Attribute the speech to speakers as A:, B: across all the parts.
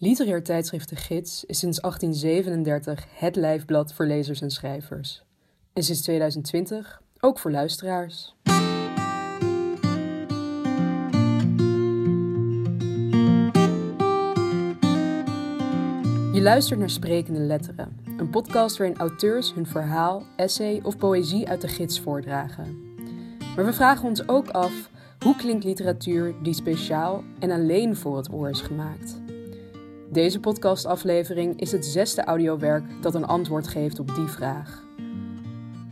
A: Literair tijdschrift De Gids is sinds 1837 het lijfblad voor lezers en schrijvers. En sinds 2020 ook voor luisteraars. Je luistert naar Sprekende Letteren, een podcast waarin auteurs hun verhaal, essay of poëzie uit de gids voordragen. Maar we vragen ons ook af hoe klinkt literatuur die speciaal en alleen voor het oor is gemaakt. Deze podcastaflevering is het zesde audiowerk dat een antwoord geeft op die vraag.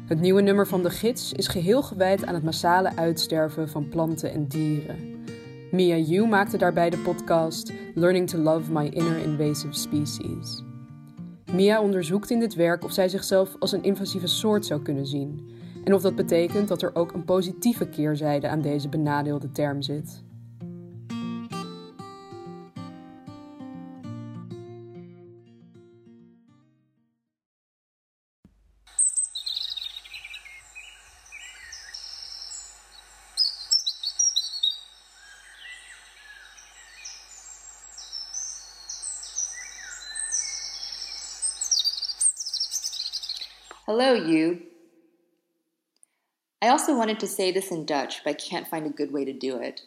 A: Het nieuwe nummer van de gids is geheel gewijd aan het massale uitsterven van planten en dieren. Mia Yu maakte daarbij de podcast Learning to Love My Inner Invasive Species. Mia onderzoekt in dit werk of zij zichzelf als een invasieve soort zou kunnen zien en of dat betekent dat er ook een positieve keerzijde aan deze benadeelde term zit.
B: Hello, you. I also wanted to say this in Dutch, but I can't find a good way to do it.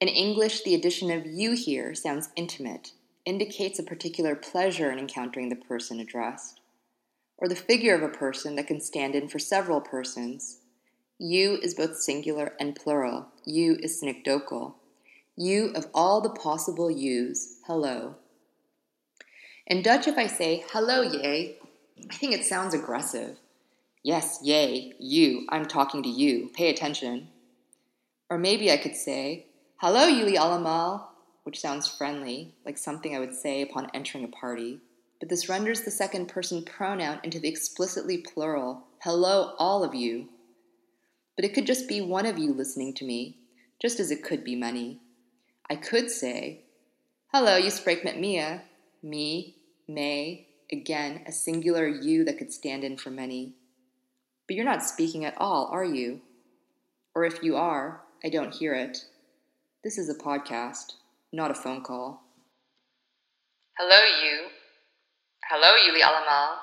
B: In English, the addition of you here sounds intimate, indicates a particular pleasure in encountering the person addressed, or the figure of a person that can stand in for several persons. You is both singular and plural. You is synecdochal. You of all the possible yous, hello. In Dutch, if I say hello, yay, I think it sounds aggressive. Yes, yay, you, I'm talking to you, pay attention. Or maybe I could say, Hello, Yuli Alamal, which sounds friendly, like something I would say upon entering a party, but this renders the second person pronoun into the explicitly plural, Hello, all of you. But it could just be one of you listening to me, just as it could be many. I could say, Hello, you spreek met Mia, me, may, again, a singular you that could stand in for many. But you're not speaking at all, are you? Or if you are, I don't hear it. This is a podcast, not a phone call. Hello, you. Hello, Yuli Alamal.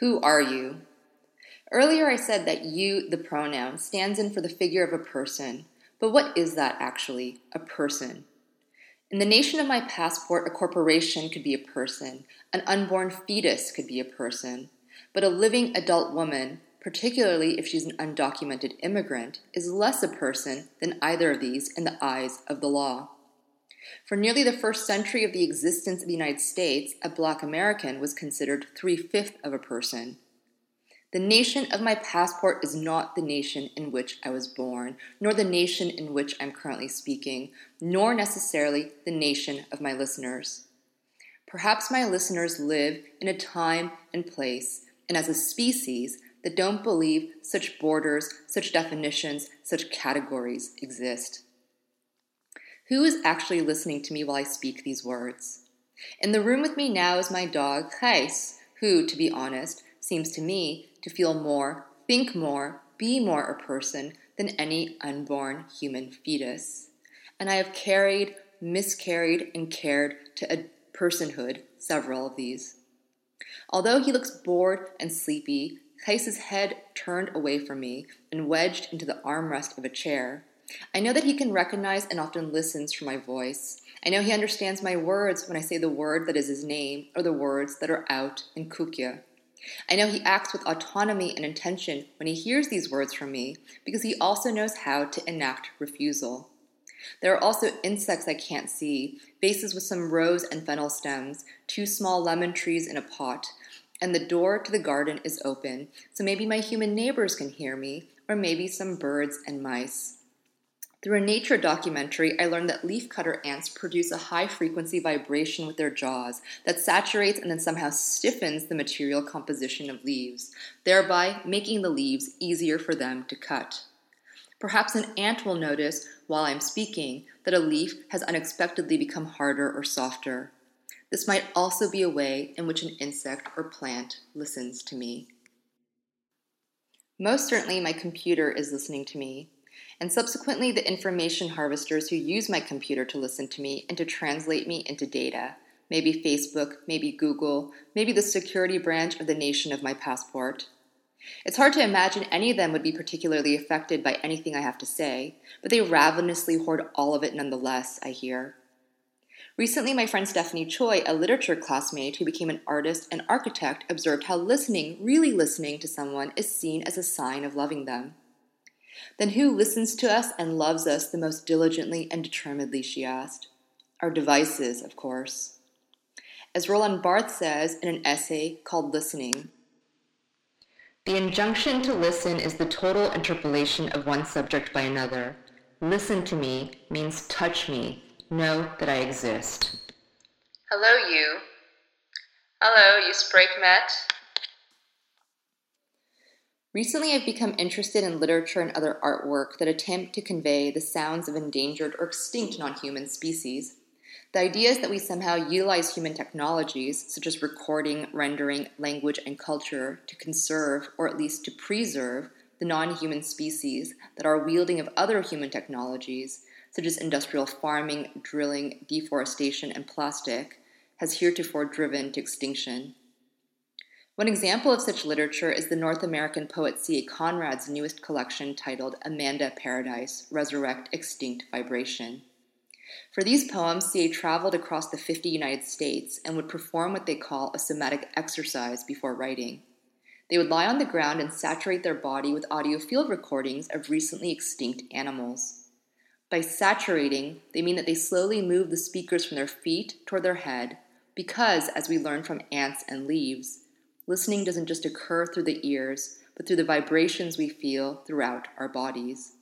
B: Who are you? Earlier I said that you, the pronoun, stands in for the figure of a person. But what is that actually? A person. In the nation of my passport, a corporation could be a person, an unborn fetus could be a person. But a living adult woman, particularly if she's an undocumented immigrant, is less a person than either of these in the eyes of the law. For nearly the first century of the existence of the United States, a black American was considered three fifths of a person. The nation of my passport is not the nation in which I was born, nor the nation in which I'm currently speaking, nor necessarily the nation of my listeners. Perhaps my listeners live in a time and place and as a species that don't believe such borders, such definitions, such categories exist. Who is actually listening to me while I speak these words? In the room with me now is my dog, Gijs, who, to be honest, seems to me to feel more, think more, be more a person than any unborn human fetus. And I have carried, miscarried, and cared to a personhood several of these. Although he looks bored and sleepy, Gijs's head turned away from me and wedged into the armrest of a chair. I know that he can recognize and often listens for my voice. I know he understands my words when I say the word that is his name or the words that are out in Kukya. I know he acts with autonomy and intention when he hears these words from me because he also knows how to enact refusal. There are also insects I can't see, vases with some rose and fennel stems, two small lemon trees in a pot, and the door to the garden is open, so maybe my human neighbors can hear me, or maybe some birds and mice. Through a nature documentary, I learned that leafcutter ants produce a high frequency vibration with their jaws that saturates and then somehow stiffens the material composition of leaves, thereby making the leaves easier for them to cut. Perhaps an ant will notice while I'm speaking that a leaf has unexpectedly become harder or softer. This might also be a way in which an insect or plant listens to me. Most certainly, my computer is listening to me, and subsequently the information harvesters who use my computer to listen to me and to translate me into data. Maybe Facebook, maybe Google, maybe the security branch of the nation of my passport. It's hard to imagine any of them would be particularly affected by anything I have to say, but they ravenously hoard all of it nonetheless, I hear. Recently, my friend Stephanie Choi, a literature classmate who became an artist and architect, observed how listening, really listening to someone, is seen as a sign of loving them. Then who listens to us and loves us the most diligently and determinedly, she asked. Our devices, of course. As Roland Barthes says in an essay called Listening, the injunction to listen is the total interpellation of one subject by another. Listen to me means touch me, know that I exist.
A: Hello, you. Hello, you met.
B: Recently, I've become interested in literature and other artwork that attempt to convey the sounds of endangered or extinct non human species. The idea is that we somehow utilize human technologies, such as recording, rendering, language, and culture, to conserve, or at least to preserve, the non human species that our wielding of other human technologies, such as industrial farming, drilling, deforestation, and plastic, has heretofore driven to extinction. One example of such literature is the North American poet C.A. Conrad's newest collection titled Amanda Paradise Resurrect Extinct Vibration. For these poems, C.A. traveled across the 50 United States and would perform what they call a somatic exercise before writing. They would lie on the ground and saturate their body with audio field recordings of recently extinct animals. By saturating, they mean that they slowly move the speakers from their feet toward their head, because, as we learn from ants and leaves, listening doesn't just occur through the ears, but through the vibrations we feel throughout our bodies.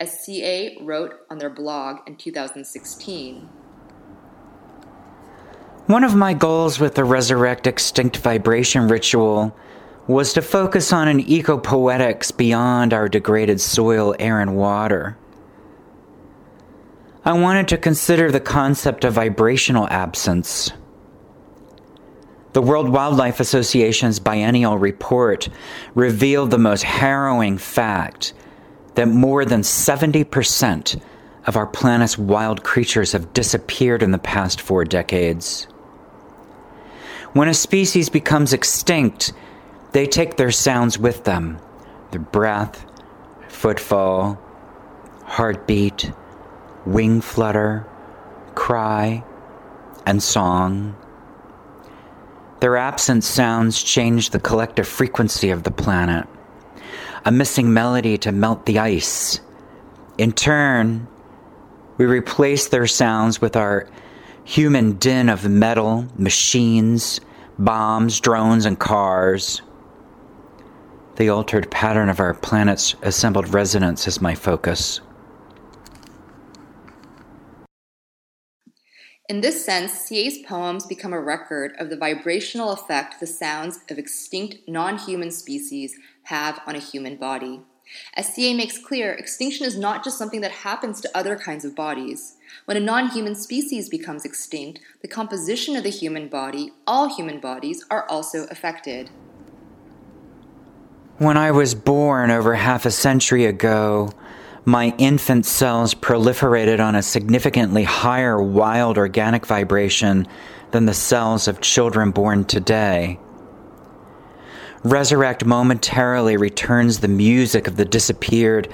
B: As CA wrote on their blog in 2016,
C: one of my goals with the Resurrect Extinct Vibration ritual was to focus on an ecopoetics beyond our degraded soil, air, and water. I wanted to consider the concept of vibrational absence. The World Wildlife Association's biennial report revealed the most harrowing fact that more than 70% of our planet's wild creatures have disappeared in the past four decades. When a species becomes extinct, they take their sounds with them their breath, footfall, heartbeat, wing flutter, cry, and song. Their absent sounds change the collective frequency of the planet a missing melody to melt the ice. In turn, we replace their sounds with our human din of metal, machines, bombs, drones, and cars. The altered pattern of our planet's assembled resonance is my focus.
B: In this sense, CA's poems become a record of the vibrational effect the sounds of extinct non human species have on a human body. As CA makes clear, extinction is not just something that happens to other kinds of bodies. When a non human species becomes extinct, the composition of the human body, all human bodies, are also affected.
C: When I was born over half a century ago, my infant cells proliferated on a significantly higher wild organic vibration than the cells of children born today. Resurrect momentarily returns the music of the disappeared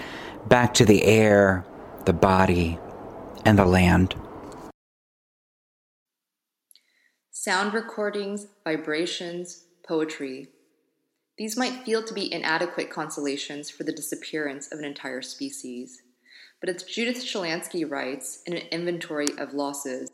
C: back to the air, the body, and the land.
B: Sound recordings, vibrations, poetry, these might feel to be inadequate consolations for the disappearance of an entire species. But as Judith Schalansky writes in an inventory of losses,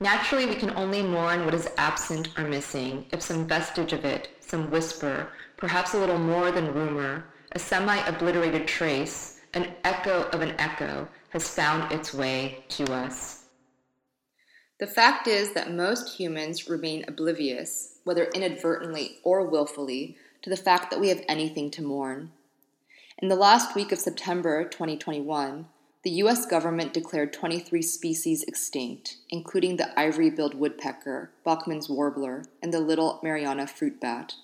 B: Naturally, we can only mourn what is absent or missing if some vestige of it, some whisper, perhaps a little more than rumor, a semi obliterated trace, an echo of an echo, has found its way to us. The fact is that most humans remain oblivious whether inadvertently or willfully, to the fact that we have anything to mourn. In the last week of September 2021, the U.S. government declared 23 species extinct, including the ivory billed woodpecker, Bachman's warbler, and the little Mariana fruit bat.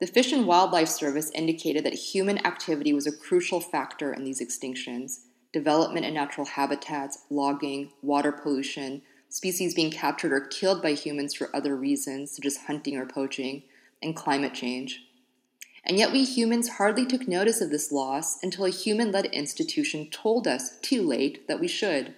B: The Fish and Wildlife Service indicated that human activity was a crucial factor in these extinctions development in natural habitats, logging, water pollution, species being captured or killed by humans for other reasons, such as hunting or poaching, and climate change. And yet, we humans hardly took notice of this loss until a human led institution told us, too late, that we should.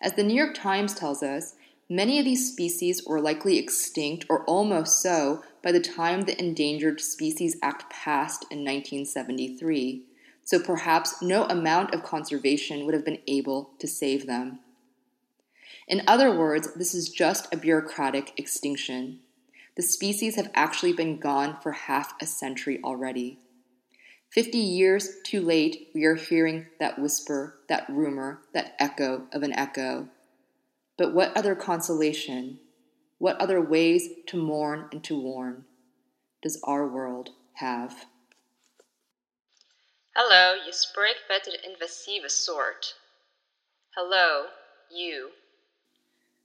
B: As the New York Times tells us, many of these species were likely extinct or almost so by the time the Endangered Species Act passed in 1973, so perhaps no amount of conservation would have been able to save them. In other words, this is just a bureaucratic extinction. The species have actually been gone for half a century already. Fifty years too late, we are hearing that whisper, that rumor, that echo of an echo. But what other consolation, what other ways to mourn and to warn does our world have?
D: Hello, you met invasive sort. Hello, you.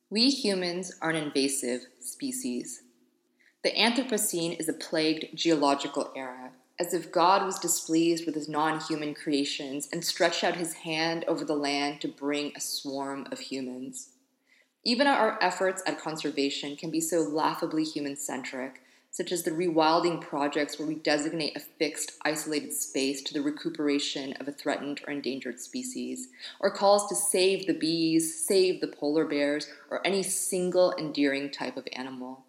B: We humans are an invasive species. The Anthropocene is a plagued geological era, as if God was displeased with his non human creations and stretched out his hand over the land to bring a swarm of humans. Even our efforts at conservation can be so laughably human centric such as the rewilding projects where we designate a fixed, isolated space to the recuperation of a threatened or endangered species, or calls to save the bees, save the polar bears, or any single endearing type of animal.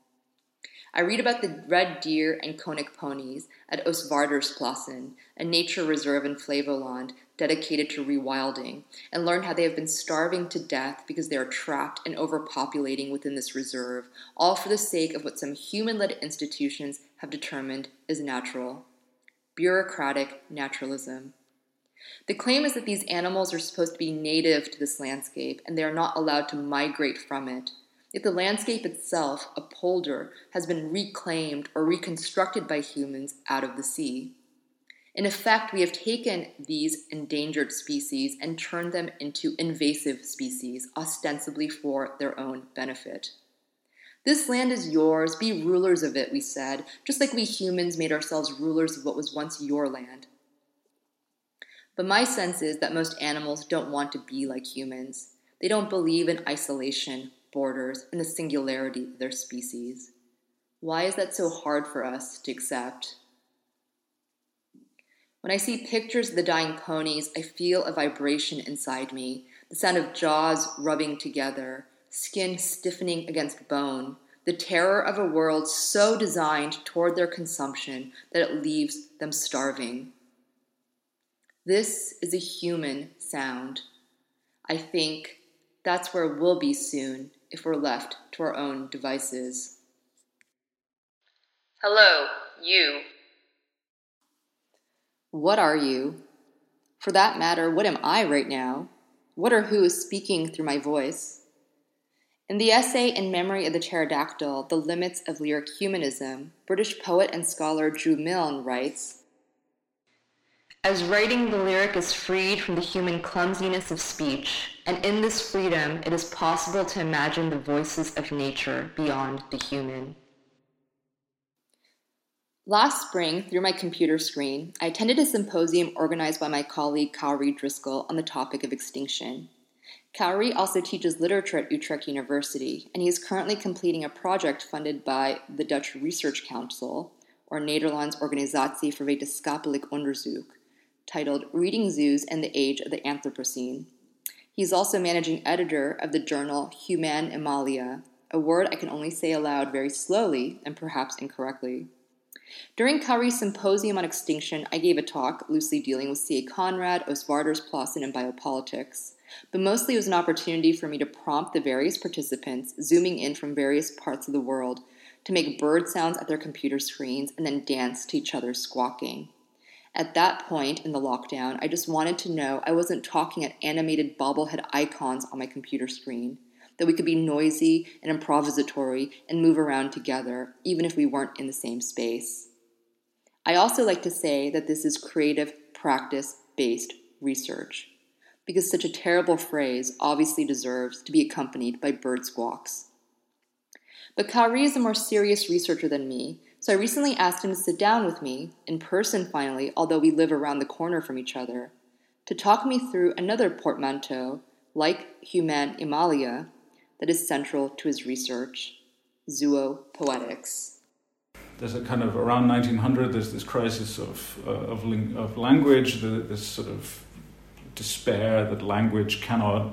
B: I read about the red deer and Konik ponies at Oostvaardersplassen, a nature reserve in Flevoland dedicated to rewilding, and learn how they have been starving to death because they are trapped and overpopulating within this reserve, all for the sake of what some human led institutions have determined is natural. Bureaucratic naturalism. The claim is that these animals are supposed to be native to this landscape and they are not allowed to migrate from it. Yet the landscape itself, a polder, has been reclaimed or reconstructed by humans out of the sea. In effect, we have taken these endangered species and turned them into invasive species, ostensibly for their own benefit. This land is yours, be rulers of it, we said, just like we humans made ourselves rulers of what was once your land. But my sense is that most animals don't want to be like humans. They don't believe in isolation borders, and the singularity of their species. Why is that so hard for us to accept? When I see pictures of the dying ponies, I feel a vibration inside me, the sound of jaws rubbing together, skin stiffening against bone, the terror of a world so designed toward their consumption that it leaves them starving. This is a human sound. I think that's where we'll be soon if we're left to our own devices.
D: Hello, you.
B: What are you? For that matter, what am I right now? What or who is speaking through my voice? In the essay In Memory of the Pterodactyl, The Limits of Lyric Humanism, British poet and scholar Drew Milne writes as writing the lyric is freed from the human clumsiness of speech, and in this freedom it is possible to imagine the voices of nature beyond the human. Last spring, through my computer screen, I attended a symposium organized by my colleague Kári Driscoll on the topic of extinction. Kauri also teaches literature at Utrecht University, and he is currently completing a project funded by the Dutch Research Council, or Nederlands Organisatie voor Wetenschappelijk Onderzoek, titled Reading Zoos and the Age of the Anthropocene. He is also managing editor of the journal Humanimalia, a word I can only say aloud very slowly and perhaps incorrectly. During Kári's symposium on extinction, I gave a talk loosely dealing with C.A. Conrad, Oostvaardersplassen, and biopolitics. But mostly it was an opportunity for me to prompt the various participants, zooming in from various parts of the world, to make bird sounds at their computer screens and then dance to each other squawking. At that point in the lockdown, I just wanted to know I wasn't talking at animated bobblehead icons on my computer screen, that we could be noisy and improvisatory and move around together, even if we weren't in the same space. I also like to say that this is creative, practice based research, because such a terrible phrase obviously deserves to be accompanied by bird squawks. But Kári is a more serious researcher than me, So I recently asked him to sit down with me, in person finally, although we live around the corner from each other, to talk me through another portmanteau, like Humanimalia, that is central to his research zoopoetics.
E: There's a kind of around 1900, there's this crisis of, uh, of, ling- of language, the, this sort of despair that language cannot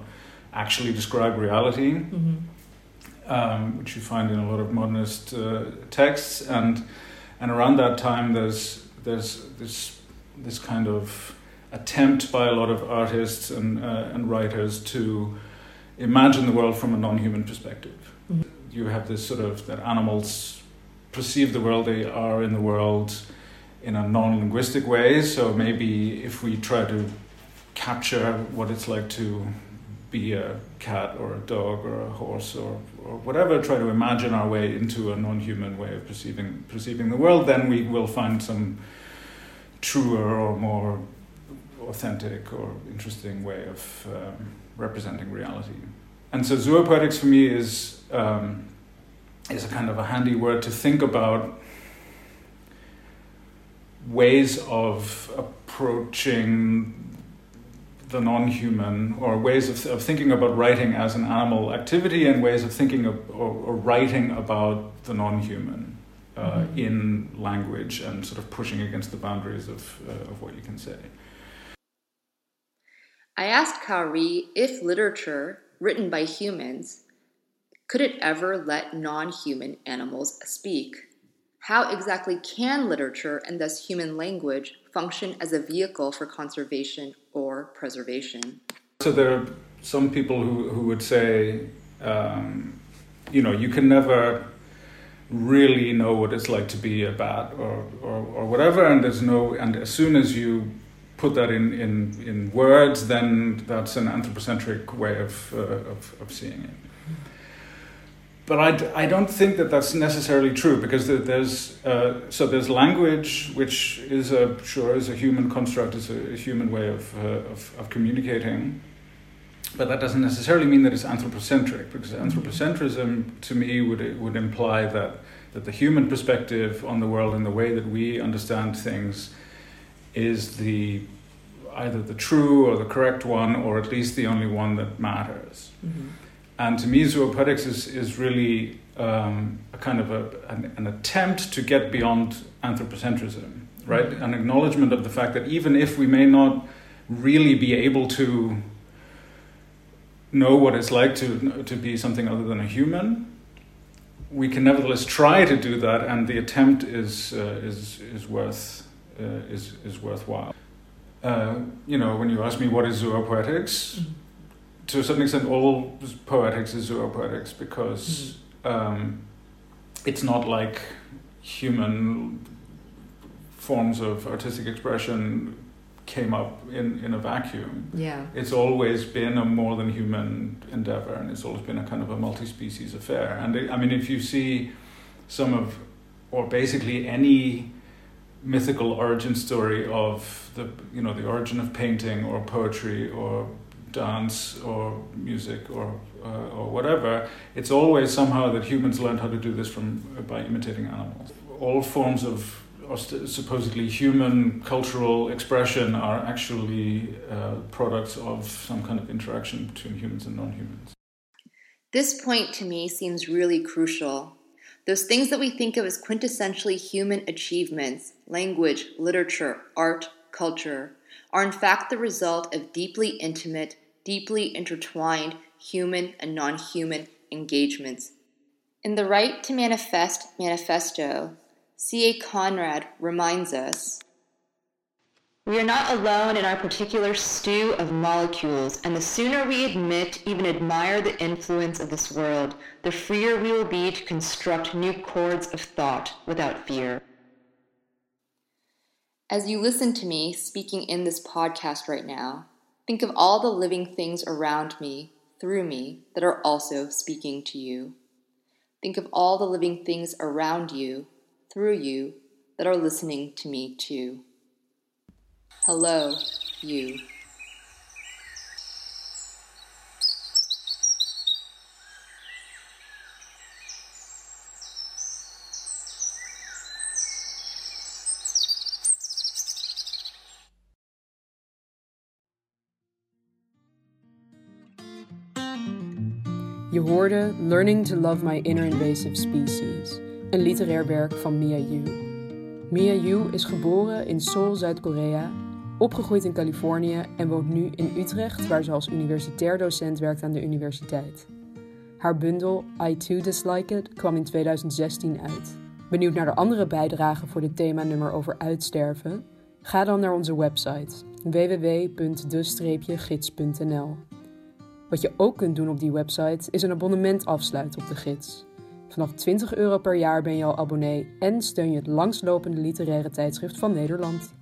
E: actually describe reality, mm-hmm. um, which you find in a lot of modernist uh, texts. And, and around that time, there's, there's this, this kind of attempt by a lot of artists and, uh, and writers to imagine the world from a non human perspective. Mm-hmm. You have this sort of that animals perceive the world they are in the world in a non linguistic way. So maybe if we try to capture what it's like to be a cat or a dog or a horse or, or whatever, try to imagine our way into a non human way of perceiving, perceiving the world, then we will find some truer or more authentic or interesting way of um, representing reality. And so zoopoetics for me is um, is a kind of a handy word to think about ways of approaching the non-human or ways of, of thinking about writing as an animal activity and ways of thinking of, or, or writing about the non-human uh, mm-hmm. in language and sort of pushing against the boundaries of, uh, of what you can say.
B: I asked Kári if literature written by humans could it ever let non human animals speak? How exactly can literature and thus human language function as a vehicle for conservation or preservation?
E: So there are some people who, who would say, um, you know, you can never really know what it's like to be a bat or, or, or whatever, and there's no, and as soon as you put that in, in, in words, then that's an anthropocentric way of, uh, of, of, seeing it. But I, I don't think that that's necessarily true because there's uh, so there's language which is a sure is a human construct is a, a human way of, uh, of, of communicating, but that doesn't necessarily mean that it's anthropocentric because anthropocentrism to me would would imply that that the human perspective on the world and the way that we understand things is the either the true or the correct one, or at least the only one that matters. Mm-hmm. And to me, zoopoetics is, is really um, a kind of a, an, an, attempt to get beyond anthropocentrism, right? Mm-hmm. An acknowledgement of the fact that even if we may not really be able to know what it's like to, to be something other than a human, we can nevertheless try to do that, and the attempt is, uh, is, is worth uh, is is worthwhile. Uh, you know, when you ask me what is zoopoetics, mm-hmm. to a certain extent, all poetics is zoopoetics because mm-hmm. um, it's not like human forms of artistic expression came up in, in a vacuum.
B: Yeah.
E: It's always been a more than human endeavor and it's always been a kind of a multi species affair. And I mean, if you see some of, or basically any mythical origin story of the you know the origin of painting or poetry or dance or music or uh, or whatever it's always somehow that humans learned how to do this from by imitating animals. All forms of supposedly human cultural expression are actually uh, products of some kind of interaction between humans and non-humans.
B: This point to me seems really crucial those things that we think of as quintessentially human achievements, language, literature, art, culture, are in fact the result of deeply intimate, deeply intertwined human and non human engagements. In The Right to Manifest manifesto, C.A. Conrad reminds us we are not alone in our particular stew of molecules, and the sooner we admit, even admire the influence of this world, the freer we will be to construct new chords of thought without fear. As you listen to me speaking in this podcast right now, think of all the living things around me, through me, that are also speaking to you. Think of all the living things around you, through you, that are listening to me too. Hello, you.
A: Je hoorde Learning to Love My Inner Invasive Species, een literair werk van Mia Yu. Mia Yu is geboren in Seoul, Zuid-Korea opgegroeid in Californië en woont nu in Utrecht, waar ze als universitair docent werkt aan de universiteit. Haar bundel I Too Dislike It kwam in 2016 uit. Benieuwd naar de andere bijdragen voor dit themanummer over uitsterven? Ga dan naar onze website www.de-gids.nl. Wat je ook kunt doen op die website is een abonnement afsluiten op de gids. Vanaf 20 euro per jaar ben je al abonnee en steun je het langslopende literaire tijdschrift van Nederland.